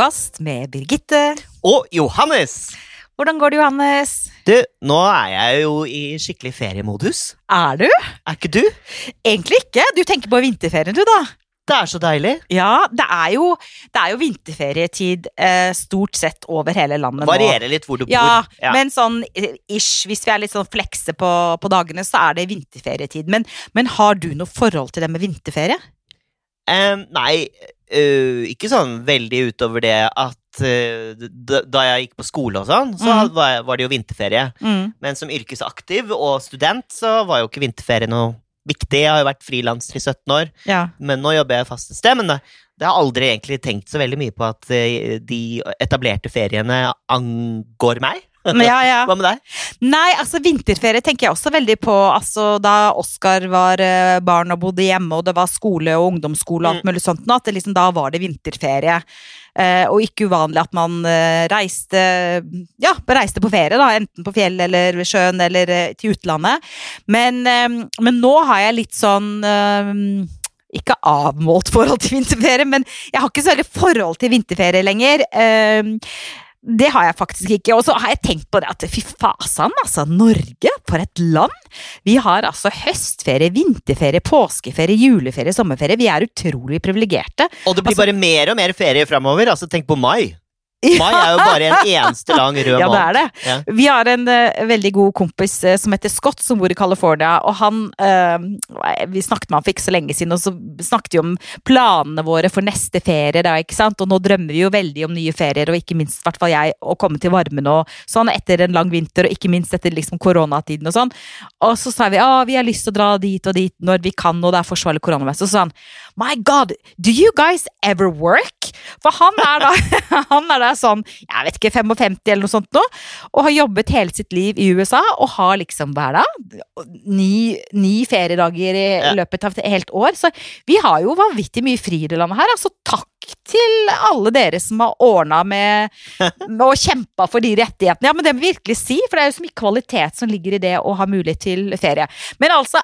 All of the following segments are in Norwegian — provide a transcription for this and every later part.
Hjem-podkast med Birgitte. Og Johannes! Hvordan går det, Johannes? Du, nå er jeg jo i skikkelig feriemodus. Er du? Er ikke du? Egentlig ikke. Du tenker på vinterferien, du, da. Det er så deilig. Ja, det er jo, det er jo vinterferietid eh, stort sett over hele landet nå. Varierer litt hvor du Ja, bor. Ja. men sånn eh, ish, hvis vi er litt sånn flekse på, på dagene, så er det vinterferietid. Men, men har du noe forhold til det med vinterferie? Um, nei, øh, ikke sånn veldig utover det at uh, da, da jeg gikk på skole og sånn, så mm. var, var det jo vinterferie. Men som yrkesaktiv og student så var jo ikke vinterferie noe viktig. Jeg har jo vært frilanser i 17 år, Ja. men nå jobber jeg fast et sted. Men det, det har aldri egentlig tenkt så veldig mye på at de etablerte feriene angår meg. Ja, ja. Hva med deg? Nei, altså vinterferie tenker jeg også veldig på. Altså Da Oskar var eh, barn og bodde hjemme, og det var skole og ungdomsskole og alt mulig sånt, at det liksom, da var det vinterferie. Eh, og ikke uvanlig at man eh, reiste Ja, reiste på ferie, da. Enten på fjell eller ved sjøen eller til utlandet. Men, men nå har jeg litt sånn ikke avmålt forhold til vinterferie, men jeg har ikke så veldig forhold til vinterferie lenger. Det har jeg faktisk ikke. Og så har jeg tenkt på det at fy fasan, altså. Norge, for et land! Vi har altså høstferie, vinterferie, påskeferie, juleferie, sommerferie. Vi er utrolig privilegerte. Og det blir Altså- bare mer og mer ferie framover. Altså, tenk på mai. Mai er jo bare en eneste lang rød Ja, det er det. Ja. Vi har en uh, veldig god kompis uh, som heter Scott, som bor i California. Og han uh, Vi snakket med han for ikke så lenge siden, og så snakket vi om planene våre for neste ferie. Da, ikke sant? Og nå drømmer vi jo veldig om nye ferier, og ikke minst hvert fall jeg, å komme til varmen og sånn etter en lang vinter, og ikke minst etter liksom koronatiden og sånn. Og så sa vi at vi har lyst til å dra dit og dit når vi kan, og det er forsvarlig koronavest. Og så sa han My God, do you guys ever work? For han er da, han er da sånn, jeg vet ikke, 55 eller noe sånt nå, og har jobbet hele sitt liv i USA, og har liksom hver dag ni, ni feriedager i Ja. løpet av et helt år. Så vi har jo vanvittig mye fri i det landet her. Altså takk til alle dere som har ordna med, med å kjempa for de rettighetene. Ja, men det må vi virkelig si, for det er jo så mye kvalitet som ligger i det å ha mulighet til ferie. Men altså,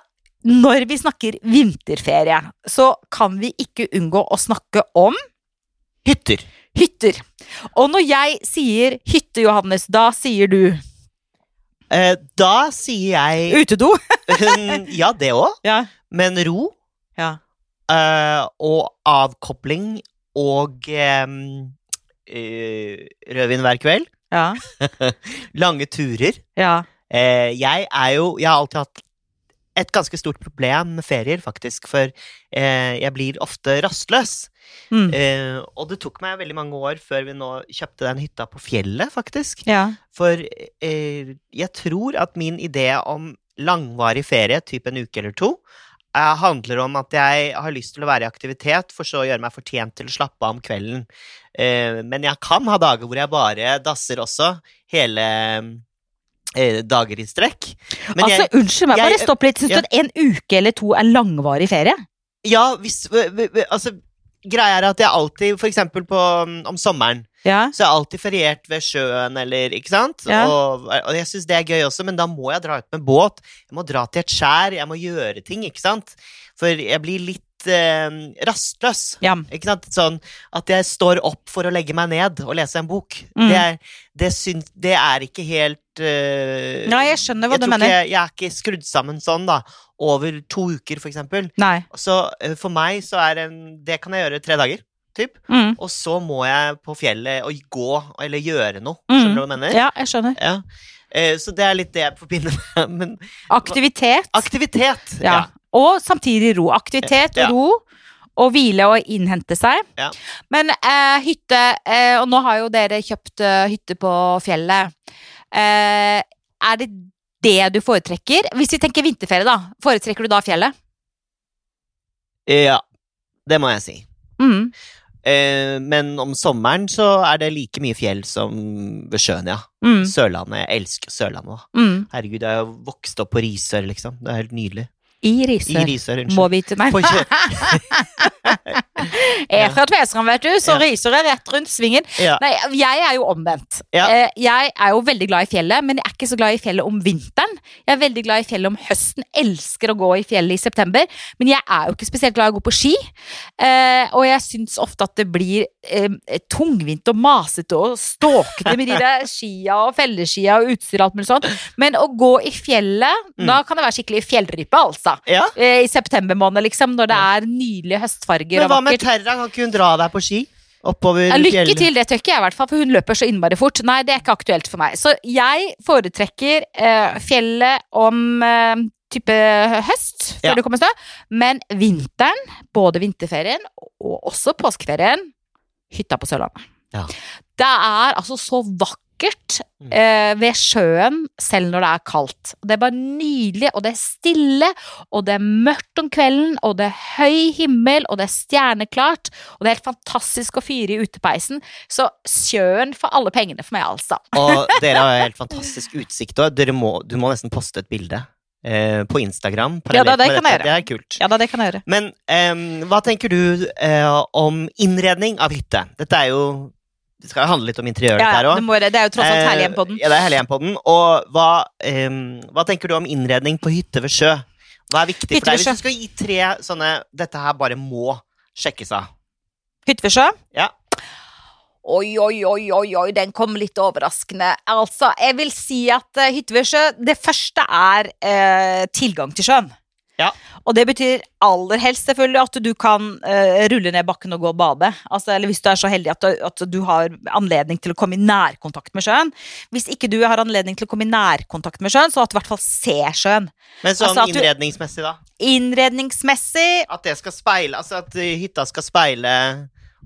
når vi snakker vinterferie, så kan vi ikke unngå å snakke om Hytter. hytter. Og når jeg sier hytte, Johannes, da sier du Eh, da sier jeg utedo. Ja, det òg. Ja. Men ro Ja. eh, og avkopling og eh, rødvin hver kveld. Ja. Lange turer. ja. Eh, jeg er jo Jeg har alltid hatt et ganske stort problem med ferier, faktisk, for eh, jeg blir ofte rastløs. Mm. Eh, og det tok meg veldig mange år før vi nå kjøpte den hytta på fjellet, faktisk. ja. For eh, jeg tror at min idé om langvarig ferie, typ en uke eller to, eh, handler om at jeg har lyst til å være i aktivitet, for så å gjøre meg fortjent til å slappe av om kvelden. Eh, men jeg kan ha dager hvor jeg bare dasser også, hele eh, dager i strekk. Men altså, jeg, unnskyld meg, jeg- bare stopp litt. Syns ja. du at en uke eller to er langvarig ferie? ja, hvis Altså, greia er at jeg alltid, for eksempel på, mm, om sommeren, Ja. Så jeg har alltid feriert ved sjøen, eller ikke sant? Ja. Og, og jeg syns det er gøy også, men da må jeg dra ut med båt. Jeg må dra til et skjær, jeg må gjøre ting, ikke sant? For jeg blir litt eh, rastløs. ja. Ikke sant? Sånn at jeg står opp for å legge meg ned og lese en bok. Mm. Det, er, det, syns, det er ikke helt uh, Nei, jeg skjønner hva jeg du mener. Jeg, jeg er ikke skrudd sammen sånn, da. Over to uker, for. Nei. Så eh, for meg så er en Det kan jeg gjøre tre dager. Typ. Mm. Og så må jeg på fjellet og gå, eller gjøre noe. Mm. Skjønner du hva jeg mener? Ja, jeg skjønner. Ja. Eh, Så det er litt det jeg forbinder med Men Aktivitet. aktivitet! Ja. Og samtidig ro. Aktivitet og Ja. ro. Og hvile og innhente seg. Ja. Men eh, hytte eh, Og nå har jo dere kjøpt eh, hytte på fjellet. Eh, er det det du foretrekker? Hvis vi tenker vinterferie, da. Foretrekker du da fjellet? ja. Det må jeg si. Mm. Eh, Men om sommeren så er det like mye fjell som ved sjøen, ja. Mm. Sørlandet. Jeg elsker Sørlandet. Mm. Herregud, jeg har vokst opp på Risør, liksom. Det er helt nydelig. I I Risør. Unnskyld. Må vite Nei. På Jeg er fra Tvedestrand, vet du, så Ja. Risør er rett rundt svingen. Ja. Nei, jeg er jo omvendt. Ja. Eh, Jeg er jo veldig glad i fjellet, men jeg er ikke så glad i fjellet om vinteren. Jeg er veldig glad i fjellet om høsten. Elsker å gå i fjellet i september, men jeg er jo ikke spesielt glad i å gå på ski. Eh, og jeg syns ofte at det blir eh, tungvint og masete og ståkete med de der skia og felleskia og utstyr og alt mulig sånt. Men å gå i fjellet, Mm. da kan det være skikkelig fjellrype, altså. Ja. Eh, I september måned, liksom, når det er nydelige høstfarger Men hva med. Terra? Kan ikke hun dra deg på ski? Oppover Ja, lykke til, det tør ikke jeg i hvert fall, for hun løper så innmari fort. Nei, det er ikke aktuelt for meg. Så jeg foretrekker eh, fjellet om eh, type høst, før Ja. du kommer snø. Men vinteren, både vinterferien og også påskeferien, hytta på Sørlandet. Ja. Det er altså så vakkert Mm. eh, ved sjøen, selv når det er kaldt. Det er bare nydelig, og det er stille, og det er mørkt om kvelden, og det er høy himmel, og det er stjerneklart, og det er helt fantastisk å fyre i utepeisen. Så sjøen for alle pengene for meg, altså. Og dere har helt fantastisk utsikt òg. Du må nesten poste et bilde eh, på Instagram. Ja, da, det kan jeg gjøre. Det er kult. Ja da, det kan jeg gjøre. Men um, hva tenker du uh, om innredning av hytte? Dette er jo Det skal jo handle litt om interiør, Ja, ja, òg. det, det er jo tross alt herlig hjemme på den. Ja, det er herlig hjemme på den. Og hva, um, hva tenker du om innredning på hytte ved sjø? Hva er viktig for deg? Hvis du skal gi tre sånne Dette her bare må sjekkes av. Hytte ved sjø? Ja. Oi, oi, oi, oi, oi, den kom litt overraskende. Altså, jeg vil si at uh, hytte ved sjø Det første er eh, tilgang til sjøen. Ja. Og det betyr aller helst selvfølgelig at du kan uh, rulle ned bakken og gå og bade. Altså, eller hvis du er så heldig at du, at du har anledning til å komme i nærkontakt med sjøen. Hvis ikke du har anledning til å komme i nærkontakt med sjøen, så at du i hvert fall ser sjøen. Men sånn Altså innredningsmessig, da? Innredningsmessig At det skal speile Altså at hytta skal speile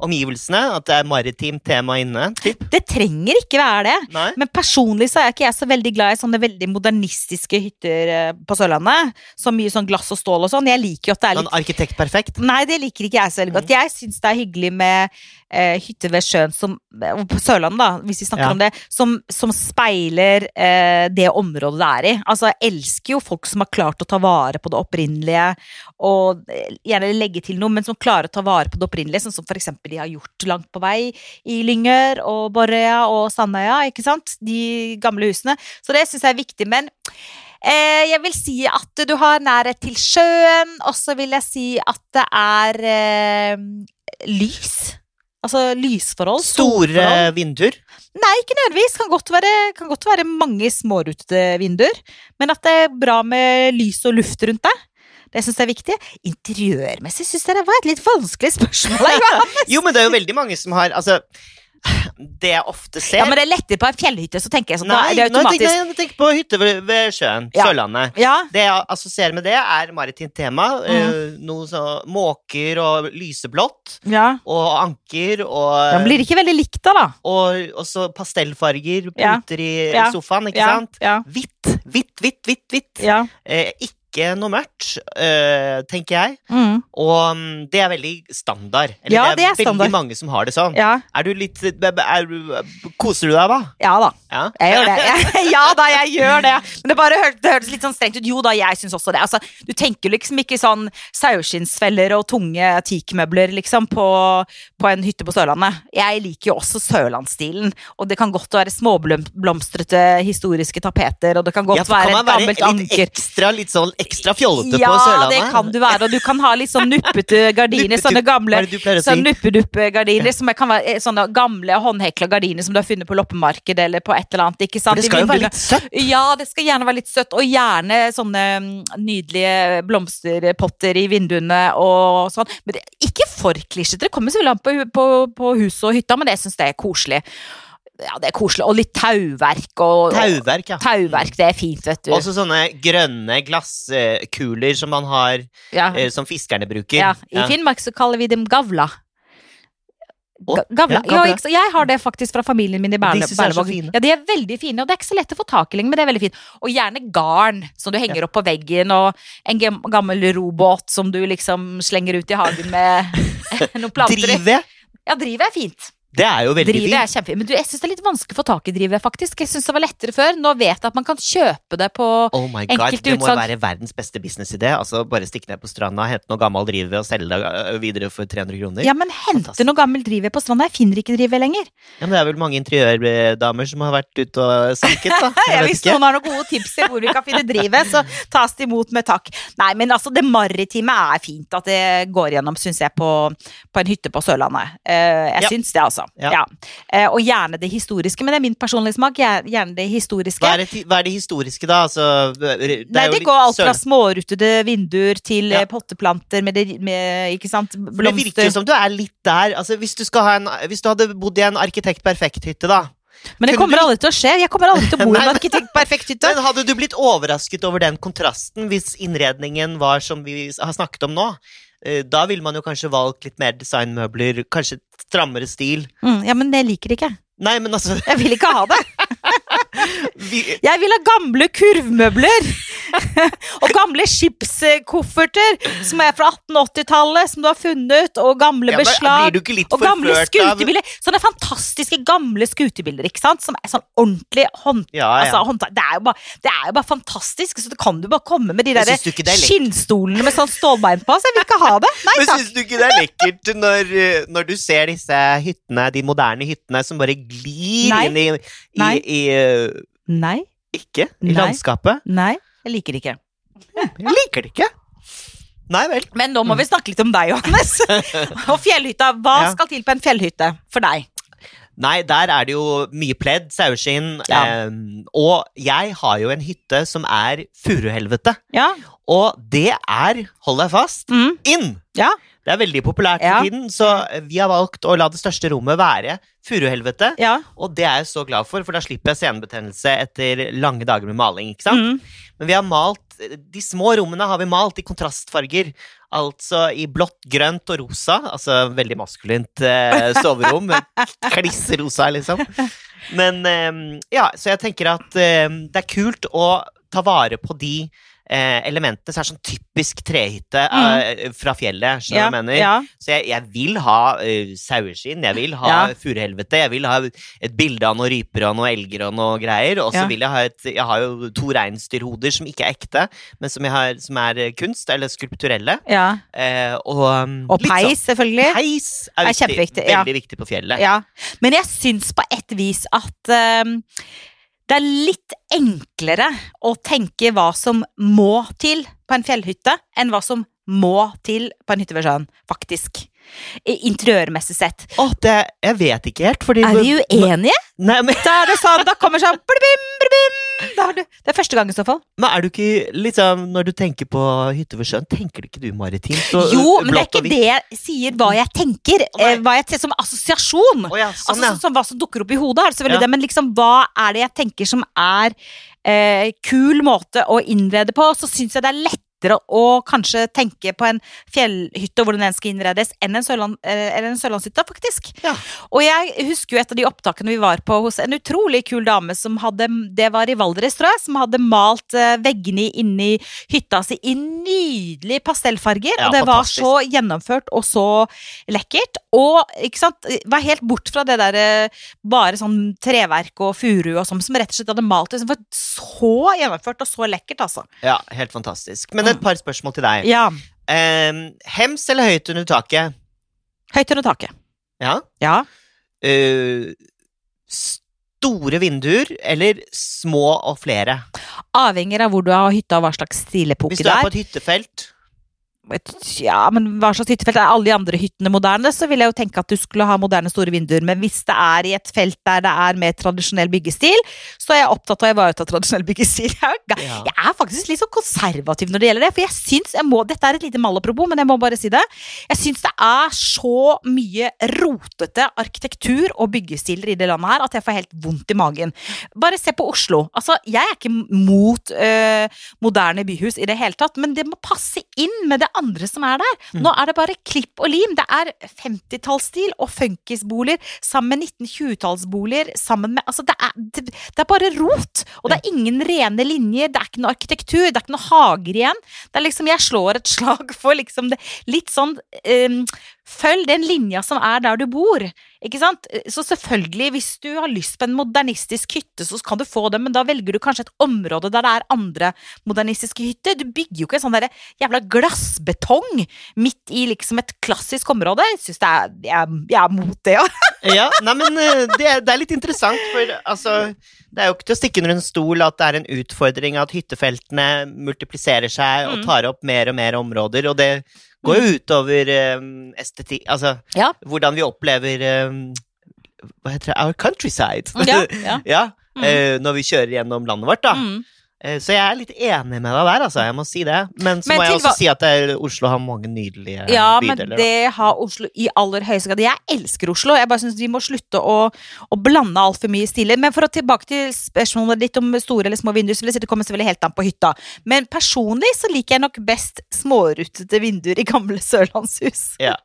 omgivelsene? At det er maritimt tema inne? Typ? Det trenger ikke være det. Nei? Men personlig så er ikke jeg så veldig glad i sånne veldig modernistiske hytter eh, på Sørlandet. Så mye sånn glass og stål og sånn. Jeg liker jo at det er litt Sånn arkitektperfekt? Nei, det liker ikke jeg så veldig godt. Jeg syns det er hyggelig med eh, hytter ved sjøen som På Sørlandet, da, hvis vi snakker Ja. om det. Som, som speiler eh, det området det er i. Altså, jeg elsker jo folk som har klart å ta vare på det opprinnelige, og eh, gjerne legge til noe, men som klarer å ta vare på det opprinnelige, sånn som for eksempel de har gjort langt på vei i Lyngør og Borøya og Sandøya, ikke sant? De gamle husene. Så det syns jeg er viktig. Men Eh, jeg vil si at du har nærhet til sjøen, og så vil jeg si at det er eh, lys. Altså lysforhold. Store solforhold. vinduer? Nei, ikke nødvendigvis. Kan godt være, kan godt være mange smårutete vinduer. Men at det er bra med lys og luft rundt deg. Det syns jeg er viktig. Interiørmessig syns jeg det var et litt vanskelig spørsmål. Jo, men det er jo veldig mange som har Altså, det jeg ofte ser Ja, men det er lettere på en fjellhytte, så tenker jeg sånn. da Nei, er det nå Nei, tenk, jeg på hytte ved, ved sjøen. Ja. Sørlandet. Ja, Det jeg assosierer med det, er maritimt tema. Mm. noe så måker og lyseblått. ja. Og anker og Den blir ikke veldig likt da, da. Og så pastellfarger, puter i Ja. sofaen, ikke Ja, sant? ja, Hvitt, hvitt, hvitt, hvitt. hvitt. ja. Eh, ikke noe mørkt, eh, tenker jeg. Mm. Og mm, det er veldig standard. Eller Ja, det det er, er standard. veldig mange som har det sånn. ja. Er du litt er du, Koser du deg, da? Ja da. Ja. Jeg gjør det. ja da, jeg gjør det. Men det bare hørtes, det hørtes litt sånn strengt ut. Jo da, jeg syns også det. Altså, du tenker liksom ikke sånn saueskinnsfeller og tunge teakmøbler liksom på, på en hytte på Sørlandet. Jeg liker jo også sørlandsstilen, og det kan godt være småblomstrete historiske tapeter, og det kan godt Ja, kan være et gammelt anker. ekstra, litt sånn ekstra fjollete Ja, på Sørlandet? det kan du være, og du kan ha litt sånn nuppete gardiner. Sånne gamle er det Sånn nuppeduppe-gardiner som kan være eh, sånne gamle håndhekla gardiner som du har funnet på loppemarkedet eller på et eller annet. ikke sant? For det skal jo være litt søtt. Ja, det skal gjerne være litt søtt, og gjerne sånne mm, nydelige blomsterpotter i vinduene og sånn. Men det, ikke for klisjete, det kommer selvfølgelig an på, på, på huset og hytta, men jeg syns det er koselig. Ja, det er koselig. Og litt tauverk og Tauverk, ja. Tauverk, det er fint, vet du. Også sånne grønne glasskuler som man har ja. eh, Som fiskerne bruker. ja. I Finnmark så kaller vi dem gavla. Ga- Gavla. ja, Ja, gavla. Jo, jeg har det faktisk fra familien min i Berle- De er Berlevåg. Ja, de er veldig fine, og det er ikke så lett å få tak i lenger, men det er veldig fint. Og gjerne garn som du henger opp på veggen, og en gammel robåt som du liksom slenger ut i hagen med noen planter i. Drive? Ja, drivet er fint. Det er jo veldig Drivet er fint. kjempefint. Men du, jeg syns det er litt vanskelig å få tak i drivet, faktisk. Jeg syns det var lettere før. Nå vet jeg at man kan kjøpe det på Oh my god, enkelte Det må utsalg. være verdens beste businessidé. Altså, bare stikke ned på stranda, hente noe gammel drive og selge det øh, videre for 300 kroner. Ja, men hente noe gammel drivet på stranda. Jeg finner ikke drivet lenger. Ja, men det er vel mange interiørdamer som har vært ute og sanket, da. Jeg vet Hvis noen har noen gode tips til hvor vi kan finne drivet, så tas det imot med takk. Nei, men altså, det maritime er fint at det går gjennom, syns jeg, på, på en hytte på Sørlandet. Jeg jeg Ja. det, altså. Ja. Ja. Eh, og gjerne det historiske, men det er min personlige smak. Gjerne det historiske. Hva er, det, hva er det historiske, da? Altså, det Nei, det går alt fra småruttede vinduer til Ja. eh, potteplanter med, det, med ikke sant, blomster. det virker som du er litt der. Altså, hvis, du en, hvis du hadde bodd i en arkitekt perfekt-hytte, da. Men det kommer du- aldri til å skje. Jeg kommer aldri til å bo i en arkitekt perfekt hytte. Men hadde du blitt overrasket over den kontrasten hvis innredningen var som vi har snakket om nå? Eh, Da ville man jo kanskje valgt litt mer designmøbler, kanskje strammere stil. Mm, ja, men det liker jeg ikke. Nei, men altså Jeg vil ikke ha det. Jeg vil ha gamle kurvmøbler! og gamle skipskofferter som er fra 1880-tallet, som du har funnet, og gamle ja, beslag. du Og gamle skutebilder. av. Sånne fantastiske gamle skutebilder, ikke sant? Som er sånn ordentlig hånd... Ja, ja. Altså, hånd... Det, er bare, det er jo bare fantastisk, så det kan du bare komme med de der du er skinnstolene med sånn stålbein på. Så jeg vil ikke ha det. Nei Men syns du ikke det er lekkert når, eh, når du ser disse hyttene, de moderne hyttene, som bare glir Nei. inn i, i, Nei. i, eh, Nei. Ikke? I Nei. landskapet? Nei. Jeg liker det ikke. Jeg liker det ikke. Nei vel. Men nå må vi snakke litt om deg, Johannes. Og fjellhytta. Hva Ja. skal til på en fjellhytte for deg? Nei, der er det jo mye pledd, saueskinn, Ja. eh, og jeg har jo en hytte som er furuhelvete. Ja. Og det er, hold deg fast, Mm. inn! Ja. Det er veldig populært for tiden, så vi har valgt å la det største rommet være furuhelvete. ja. Og det er jeg så glad for, for da slipper jeg senebetennelse etter lange dager med maling. ikke sant? Mm. Men vi har malt, de små rommene har vi malt i kontrastfarger. Altså i blått, grønt og rosa. Altså veldig maskulint eh, soverom. Kliss rosa, liksom. Men eh, ja, så jeg tenker at eh, det er kult å ta vare på de eh, elementene som er sånn typisk trehytte eh, fra fjellet. Ja. jeg mener? Ja. Så jeg, jeg vil ha uh, saueskinn, jeg vil ha Ja. furuhelvete, jeg vil ha et bilde av noen ryper og noen elger og noe greier. Og så vil jeg ha et Jeg har jo to reinsdyrhoder som ikke er ekte, men som, har, som er eh, kunst, eller skulpturelle. ja. Eh, og um, Og litt peis, selvfølgelig. Sånn, peis er, Er viktig, kjempeviktig, ja. Veldig viktig på fjellet. Ja. Men jeg syns på et vis at ehm, det er litt enklere å tenke hva som må til på en fjellhytte, enn hva som må til på en hytte ved sjøen, faktisk. I- Interiørmessig sett. Åh, det, jeg vet ikke helt, fordi Er vi uenige? Nei, men, Da er det sånn, da kommer sånn blibim, blibim. Da har du, Det er første gang i så fall. men er du ikke liksom Når du tenker på hytte ved sjøen, tenker du ikke du maritimt? Jo, uh, men det er ikke det jeg sier hva jeg tenker. Eh, Hva jeg ser som assosiasjon. Oh, ja, sånn, Altså ja. sånn, som hva som dukker opp i hodet, er det selvfølgelig Ja. det, men liksom hva er det jeg tenker som er eh, kul måte å innrede på, så syns jeg det er lettere å kanskje tenke på en fjellhytte og hvordan den skal innredes, enn en, sørland, eh, eller en sørlandshytte, faktisk. Ja. Og jeg husker jo et av de opptakene vi var på hos en utrolig kul dame som hadde, det var i Valdres, tror jeg, som hadde malt eh, veggene inni hytta si i nydelige pastellfarger, Ja, og det var så gjennomført og så lekkert. Og ikke sant, var helt bort fra det der eh, bare sånn treverk og furu og sånn, som rett og slett hadde malt det. som var så gjennomført og så lekkert, altså. ja, helt fantastisk. Men et par spørsmål til deg. Ja. Um, hems eller høyt under taket? Høyt under taket. Ja. Ja. Uh, store vinduer eller små og flere? Avhenger av hvor du har hytta og hva slags stilepoke Hvis du er er. på et hyttefelt Ja, men hva slags hyttefelt? Er alle de andre hyttene moderne, så vil jeg jo tenke at du skulle ha moderne store vinduer. Men hvis det er i et felt der det er mer tradisjonell byggestil, så er jeg opptatt av å ivareta tradisjonell byggestil. Jeg er ga- Ja. Jeg er faktisk litt så konservativ når det gjelder det. For jeg syns jeg må Dette er et lite malapropos, men jeg må bare si det. Jeg syns det er så mye rotete arkitektur og byggestiler i det landet her at jeg får helt vondt i magen. Bare se på Oslo. Altså, jeg er ikke mot øh, moderne byhus i det hele tatt, men det må passe inn med det andre som er der. Mm. Nå er det bare klipp og lim. Det er 50-tallsstil og funkisboliger sammen med 1920-tallsboliger sammen med Altså, det er, det, det er bare rot! Og det er ingen rene linjer, det er ikke noe arkitektur, det er ikke noe hager igjen. Det er liksom, Jeg slår et slag for liksom det litt sånn um, Følg den linja som er der du bor. Ikke sant? Så selvfølgelig, hvis du har lyst på en modernistisk hytte, så kan du få det, men da velger du kanskje et område der det er andre modernistiske hytter. Du bygger jo ikke en sånn der jævla glassbetong midt i liksom et klassisk område. Jeg syns det er Jeg, jeg er mot det, ja. Ja, nei, men eh, det, det er litt interessant, for altså Det er jo ikke til å stikke under en stol at det er en utfordring at hyttefeltene multipliserer seg og Mm. tar opp mer og mer områder, og det går jo utover um, estetikk Altså Ja. hvordan vi opplever um, Hva heter det? Our countryside. Ja, ja. Mm. eh, når vi kjører gjennom landet vårt, da. Mm. Eh, Så jeg er litt enig med deg der, altså. Jeg må si det. Men så Men må jeg også hva- si at er, Oslo har mange nydelige Ja, men bydeler. da. det har Oslo i aller høyeste grad. Jeg elsker Oslo. Jeg bare syns vi må slutte å, å blande altfor mye stiler. Men for å tilbake til spørsmålet ditt om store eller små vinduer, så vil jeg si det kommer selvfølgelig helt an på hytta. Men personlig så liker jeg nok best smårutete vinduer i gamle sørlandshus. Ja.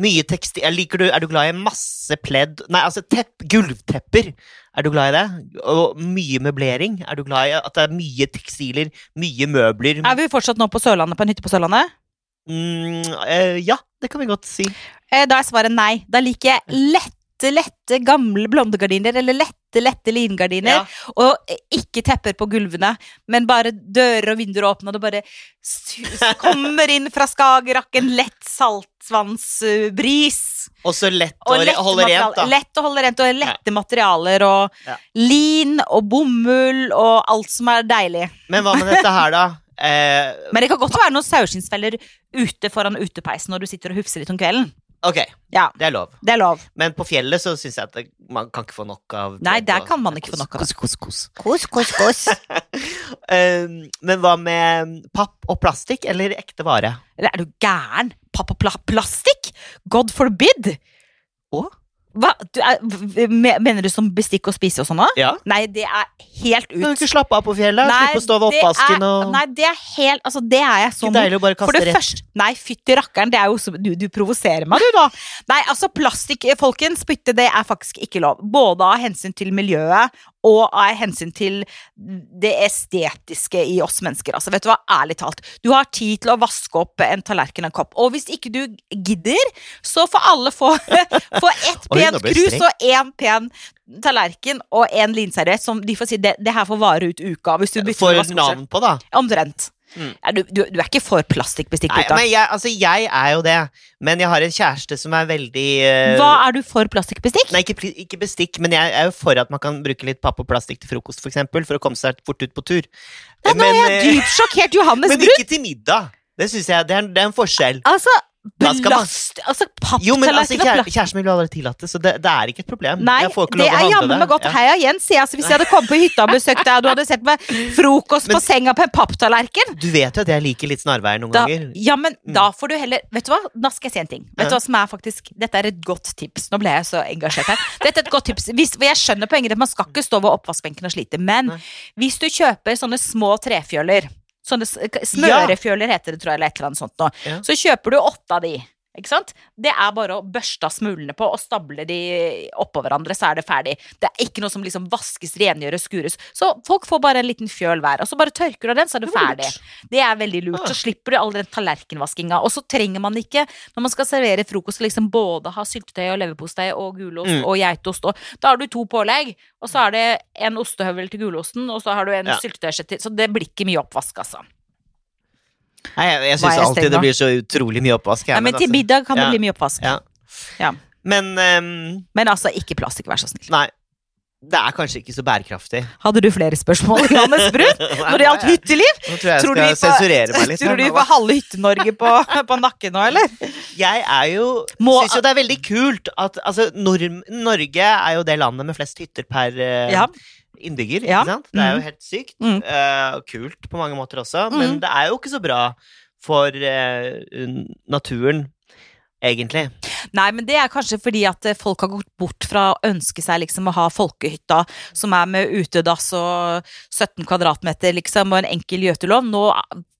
Mye tekstil jeg liker du, Er du glad i masse pledd Nei, altså tepp, gulvtepper. Er du glad i det? Og mye møblering. Er du glad i at det er mye tekstiler, mye møbler? Er vi fortsatt nå på Sørlandet, på en hytte på Sørlandet? Mm, eh, ja, det kan vi godt si. Eh, Da er svaret nei. Da liker jeg lette, lette gamle blondegardiner, eller lette, lette lingardiner. Ja. Og ikke tepper på gulvene, men bare dører og vinduer åpne, og det bare kommer inn fra Skagerrak en lett saltvannsbris. Og så lett å Og re- holde rent, da. Lett å holde rent, og lette materialer, og Ja. lin og bomull og alt som er deilig. Men hva med dette her, da? Eh, Men det kan godt være noen saueskinnsfeller ute foran utepeisen når du sitter og hufser litt om kvelden. Ok, Ja, det er lov. det er lov. Men på fjellet så syns jeg at man kan ikke få nok av Nei, der kan man ikke få nok av. Kos, kos, kos. Kos, kos, kos. Eh, men hva med papp og plastikk, eller ekte vare? Eller er du gæren? Pappa pla plastikk? God forbid! Å? Hva? Du er, mener du som bestikk og spise og sånn òg? Ja. Nei, det er helt Kan du ut. ikke slappe av på fjellet? Slippe å stå ved oppvasken og Nei, det er helt Altså, det er jeg så deilig å bare kaste det rett. første Nei, fytti rakkeren, det er jo så Du, du provoserer meg, du, da. Nei, altså, plastikk, folkens, spytte, det er faktisk ikke lov. Både av hensyn til miljøet og av hensyn til det estetiske i oss mennesker. Altså, vet du hva, ærlig talt. Du har tid til å vaske opp en tallerken og en kopp. Og hvis ikke du gidder, så får alle få, få ett pent krus og én pen tallerken og en linserviett som de får si det, det her får vare ut uka. Hvis du bytter For navn på, da. Omtrent. Mm. Du, du, du er ikke for plastikkbestikk, Nei, men jeg, altså, jeg er jo det. Men jeg har en kjæreste som er veldig uh... Hva er du for plastikkbestikk? Nei, ikke, ikke bestikk, men jeg er jo for at man kan bruke litt papp og plastikk til frokost, for eksempel, for å komme seg fort ut på tur. Nei, nå er jeg eh, dypt sjokkert, Johannes men ikke til middag. Det synes jeg, det er, det er en forskjell. Altså, Da Altså, papptallerken Jo, men altså, kjære. Kjæresten min vil aldri tillate det, så det, det er ikke et problem. Nei, jeg får ikke det lov å er jammen meg godt. Ja. Heia Jens, jeg. Altså, hvis jeg hadde kommet på hytta og besøkt deg, og du hadde sett meg frokost på senga på en papptallerken Du vet jo at jeg liker litt snarveier noen da, ganger. ja, men Mm. da får du heller Vet du hva, nå skal jeg si en ting. Vet Ja. du hva som er faktisk Dette er et godt tips. Nå ble jeg så engasjert her. Dette er et godt tips. Hvis, for jeg skjønner poenget, at man skal ikke stå ved oppvaskbenken og slite. Men Nei. hvis du kjøper sånne små trefjøler Sånne smørefjøler heter det, tror jeg, eller et eller annet sånt noe. Ja. Så kjøper du åtte av de. Ikke sant? Det er bare å børste av smulene på og stable de oppå hverandre, så er det ferdig. Det er ikke noe som liksom vaskes, rengjøres, skures. Så folk får bare en liten fjøl hver, og så bare tørker du av den, så er Det ferdig. Det er veldig lurt. Ah. Så slipper du all den tallerkenvaskinga. Og så trenger man ikke, når man skal servere frokost, liksom både ha syltetøy og leverpostei og gulost Mm. og geitost og Da har du to pålegg, og så er det en ostehøvel til gulosten, og så har du en Ja. syltetøyskje til. Så det blir ikke mye oppvask, altså. Nei, jeg, jeg syns alltid det blir så utrolig mye oppvask. Her, Nei, men til altså- middag kan det ja. bli mye oppvask. Ja. Ja. Men um, Men altså, ikke plastikk, vær så snill. nei. Det er kanskje ikke så bærekraftig. Hadde du flere spørsmål, Johannes Brun, når det gjaldt hytteliv? Nå tror jeg jeg Tror du skal sensurere meg litt. Tror du vi får halve Hytte-Norge på, på nakken nå, eller? Jeg er jo Må- Syns jo det er veldig kult at Altså, Norge er jo det landet med flest hytter per eh, Ja. Innbygger, Ja. ikke sant? Det er jo Mm. helt sykt. Mm. Uh, kult på mange måter også, Mm. men det er jo ikke så bra for uh, naturen, egentlig. Nei, men det er kanskje fordi at eh, folk har gått bort fra å ønske seg liksom å ha folkehytta som er med utedass og 17 kvadratmeter liksom, og en enkel gjøtelov. Nå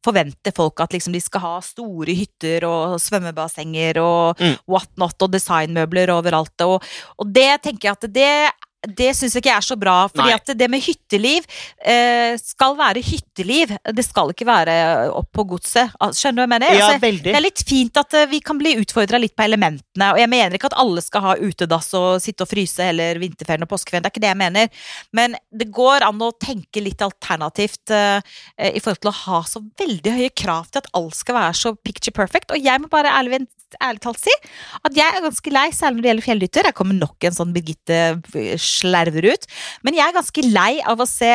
forventer folk at liksom, de skal ha store hytter og svømmebassenger og Mm. whatnot og designmøbler overalt. Og, og det tenker jeg at det det syns jeg ikke er så bra. fordi Nei. at det med hytteliv eh, skal være hytteliv. Det skal ikke være opp på godset. Skjønner du hva jeg mener? Ja, Altså, det er litt fint at eh, vi kan bli utfordra litt på elementene. Og jeg mener ikke at alle skal ha utedass og sitte og fryse heller vinterferien og påskeferien. Det er ikke det jeg mener. Men det går an å tenke litt alternativt eh, eh, i forhold til å ha så veldig høye krav til at alt skal være så picture perfect. Og jeg må bare ærlig, ærlig talt si at jeg er ganske lei, særlig når det gjelder fjellhytter. Her kommer nok en sånn Birgitte eh, slerver ut. Men jeg er ganske lei av å se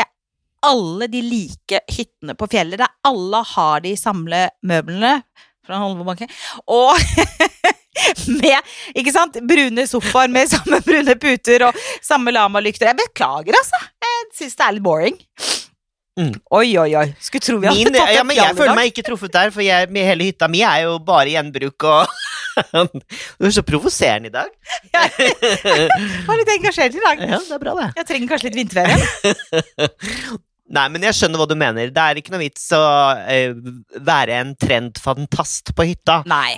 alle de like hyttene på fjellet, der alle har de samme møblene fra Holmbobanken. Og med ikke sant, brune sofaer med samme brune puter og samme lamalykter. Jeg beklager, altså. Jeg syns det er litt boring. Mm. Oi, oi, oi. Skulle tro vi hadde Min, tatt ja, opp men jeg føler meg ikke truffet der, for jeg, hele hytta mi er jo bare gjenbruk og Du er så provoserende i dag. Jeg Var litt engasjert i dag. Ja, det er bra, det. Jeg trenger kanskje litt vinterferie. Nei, men jeg skjønner hva du mener. Det er ikke noe vits å eh, være en trendfantast på hytta. Nei.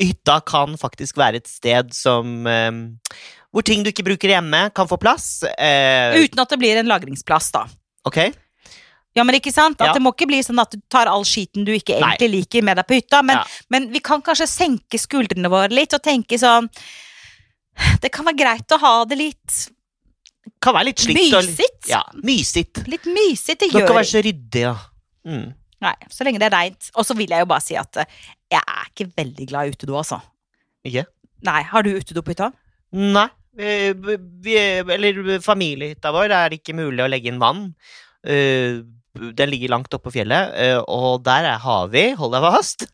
Hytta kan faktisk være et sted som eh, Hvor ting du ikke bruker hjemme, kan få plass. Eh, Uten at det blir en lagringsplass, da. ok? Ja, men ikke sant? At Ja. Det må ikke bli sånn at du tar all skiten du ikke Nei. egentlig liker med deg på hytta, men, Ja. men vi kan kanskje senke skuldrene våre litt og tenke sånn Det kan være greit å ha det litt Kan være litt slitt. mysigt. Ja, mysigt. Litt mysigt. Det gjør gjør kan være så ryddig, ja. Mm. Nei, så lenge det er reint. Og så vil jeg jo bare si at eh, jeg er ikke veldig glad i utedo, altså. Ikke? Nei, har du utedo på hytta? Nei. Vi, vi, eller familiehytta vår er ikke mulig å legge inn vann. Eh, den ligger langt oppe på fjellet, eh, og der er, har vi, hold deg fast,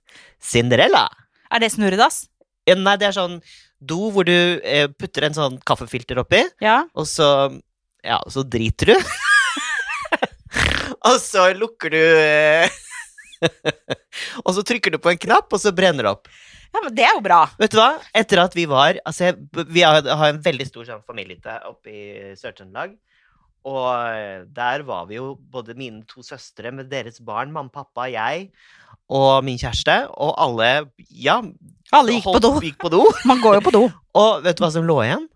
Cinderella. Er det snurredass? Nei, det er sånn do hvor du eh, putter en sånn kaffefilter oppi, Ja. og så Ja, så driter du. og så lukker du eh, Og så trykker du på en knapp, og så brenner det opp. ja, men det er jo bra. Vet du hva? Etter at vi var Altså, vi har, har en veldig stor sånn familie oppe i Sør-Trøndelag. Og eh, der var vi jo både mine to søstre med deres barn, mamma, pappa, jeg og min kjæreste. Og alle, ja Alle gikk på do. Gikk på do. Man går jo på do. Og vet du hva som lå igjen?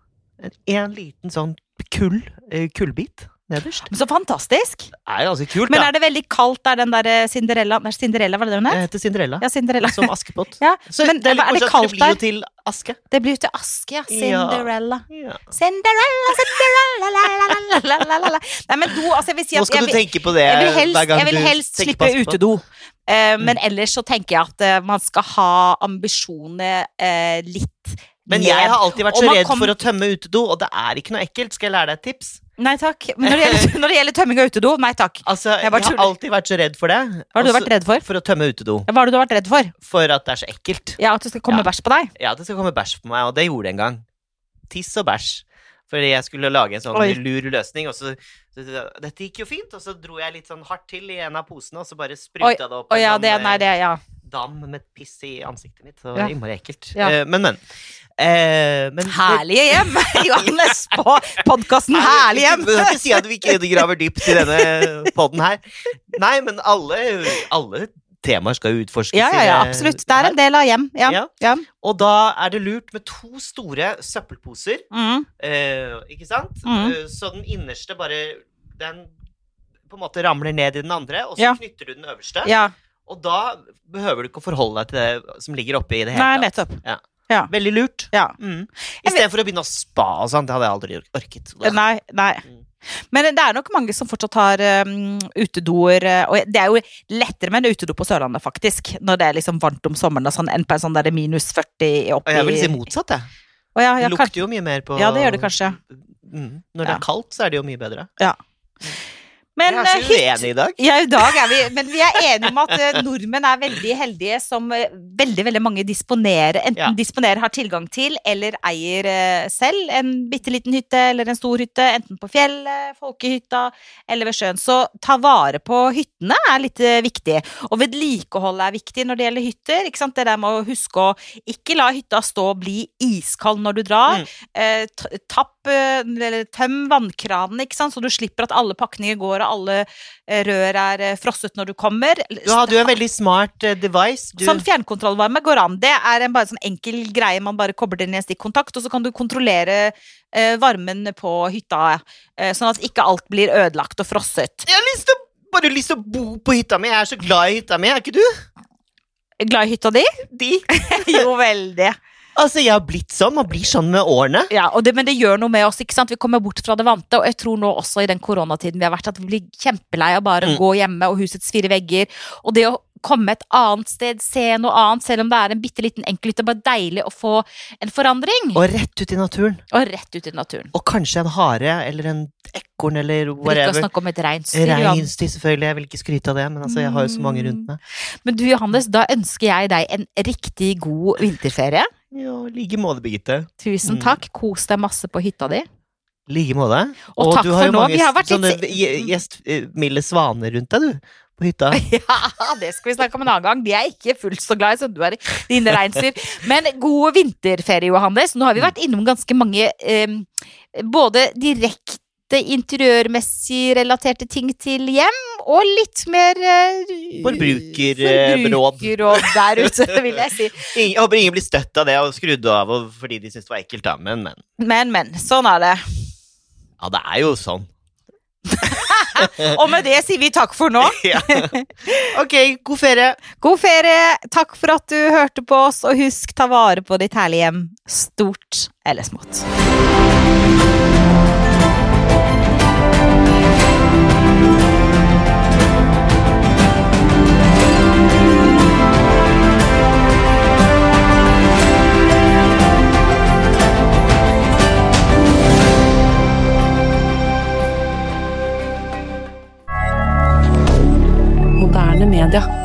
En, en liten sånn kull, eh, kullbit nederst. Men så fantastisk. Er ganske kult, Men er det veldig kaldt der den der Cinderella Nei, Cinderella, var det det hun Det Jeg heter Cinderella. Ja, Cinderella. Som Askepott. Ja, Så men det er er det kaldt det blir jo til aske. Det blir jo til Aske. Ja. Cinderella. Ja. Cinderella, Cinderella, Nei, men do, altså, jeg vil si Nå skal jeg du tenke på det jeg vil helst, hver gang jeg vil helst slippe utedo. Men Mm. ellers så tenker jeg at uh, man skal ha ambisjonene uh, litt Men jeg har alltid vært så redd kom- for å tømme utedo, og det er ikke noe ekkelt. Skal jeg lære deg et tips? Nei takk. Men når det gjelder, når det gjelder tømming av utedo, nei takk. Altså, Jeg jeg, har alltid vært så redd for det. Hva har du vært redd for? For å tømme utedo. Hva har du vært redd for? For at det er så ekkelt. Ja, At det skal komme Ja. bæsj på deg? Ja, at det skal komme bæsj på meg, og det gjorde det en gang. Tiss og bæsj. Fordi jeg skulle lage en sånn Oi. lur løsning, og så, så Dette gikk jo fint, og så dro jeg litt sånn hardt til i en av posene, og så bare spruta det opp Oi, ja, sånn, det, nei, eh, det, ja. dam med piss i ansiktet mitt. Så Ja. innmari ekkelt. Ja. Eh, men, men. Eh, men Herlige hjem! Johannes på podkasten Herlig hjem! Du kan ikke si at vi ikke graver dypt i denne poden her. Nei, men alle, alle temaer skal utforskes. Ja, ja, ja, absolutt. Det er en del av hjem. Ja. Ja. ja. Og da er det lurt med to store søppelposer, Mm. eh, ikke sant? Mm. Eh, så den innerste bare Den på en måte ramler ned i den andre, og så Ja. knytter du den øverste. ja. Og da behøver du ikke å forholde deg til det som ligger oppi i det hele tatt. nettopp. Veldig lurt. Ja. Mm. Istedenfor å begynne å spa og sånn. Det hadde jeg aldri orket. Nei, nei. Mm. Men det er nok mange som fortsatt har um, utedoer. eh, Og det er jo lettere med en utedo på Sørlandet, faktisk. Når det er liksom varmt om sommeren og sånn, enn på en sånn der minus 40 Og oppi jeg vil si motsatt, jeg. Å, ja, ja, det lukter jo mye mer på Ja, det gjør det kanskje. Mm. Når det Ja. er kaldt, så er det jo mye bedre. Men Jeg er ikke eh, uenig i dag. Ja, i dag er vi Men vi er enige om at eh, nordmenn er veldig heldige som eh, veldig veldig mange disponerer enten Ja. disponerer, har tilgang til, eller eier selv en bitte liten hytte eller en stor hytte, enten på fjellet, folkehytta eller ved sjøen. Så ta vare på hyttene er litt viktig. Og vedlikehold er viktig når det gjelder hytter. Ikke sant? Det der med å huske å ikke la hytta stå og bli iskald når du drar. Mm. Tapp, eller tøm vannkranen, ikke sant? så du slipper at alle pakninger går og alle eh, rør er eh, frosset når du kommer. Du hadde jo en veldig smart eh, device. Du, Sånn fjernkontrollvarme går an. Det er en bare sånn enkel greie man bare kobler inn i en stikkontakt, og så kan du kontrollere varmen på hytta, sånn at ikke alt blir ødelagt og frosset. jeg har lyst til, bare lyst til å bo på hytta mi. Jeg er så glad i hytta mi, er ikke du? Glad i hytta di? De. jo, veldig. Altså, jeg har blitt sånn. Man blir sånn med årene. Ja, det, men det gjør noe med oss. ikke sant? Vi kommer bort fra det vante. Og jeg tror nå også i den koronatiden vi har vært, at vi blir kjempelei av bare å Mm. gå hjemme og husets fire vegger. Og det å komme et annet sted, se noe annet, selv om det er en bitte liten er Bare deilig å få en forandring. Og rett ut i naturen. Og rett ut i naturen. Og kanskje en hare eller en ekorn eller whatever. ikke å snakke om et reinsdyr. Reinsdyr, selvfølgelig. Jeg vil ikke skryte av det, men altså, jeg har jo så mange rundt meg. Men du Johannes, da ønsker jeg deg en riktig god vinterferie. Ja, i like måte, Birgitte. Tusen Mm. takk. Kos deg masse på hytta di. I like måte. Og takk du har for jo nå. mange Vi har vært sånne litt gjestmilde svaner rundt deg, du. På hytta. Ja, det skal vi snakke om en annen gang. De er ikke fullt så glad i som du er i dine reinsdyr. Men god vinterferie, Johannes. Nå har vi vært innom ganske mange eh, både direkte interiørmessig relaterte ting til hjem, og litt mer uh, Forbrukerråd. forbrukerråd der ute, vil jeg si. Jeg håper ingen blir støtt av det og skrudd av og fordi de syns det var ekkelt, da. Men, men. Men, men. Sånn er det. Ja, det er jo sånn. Og med det sier vi takk for nå. Ja. Ok, god ferie. God ferie. Takk for at du hørte på oss, og husk ta vare på ditt herlige hjem, stort eller smått. Moderne media.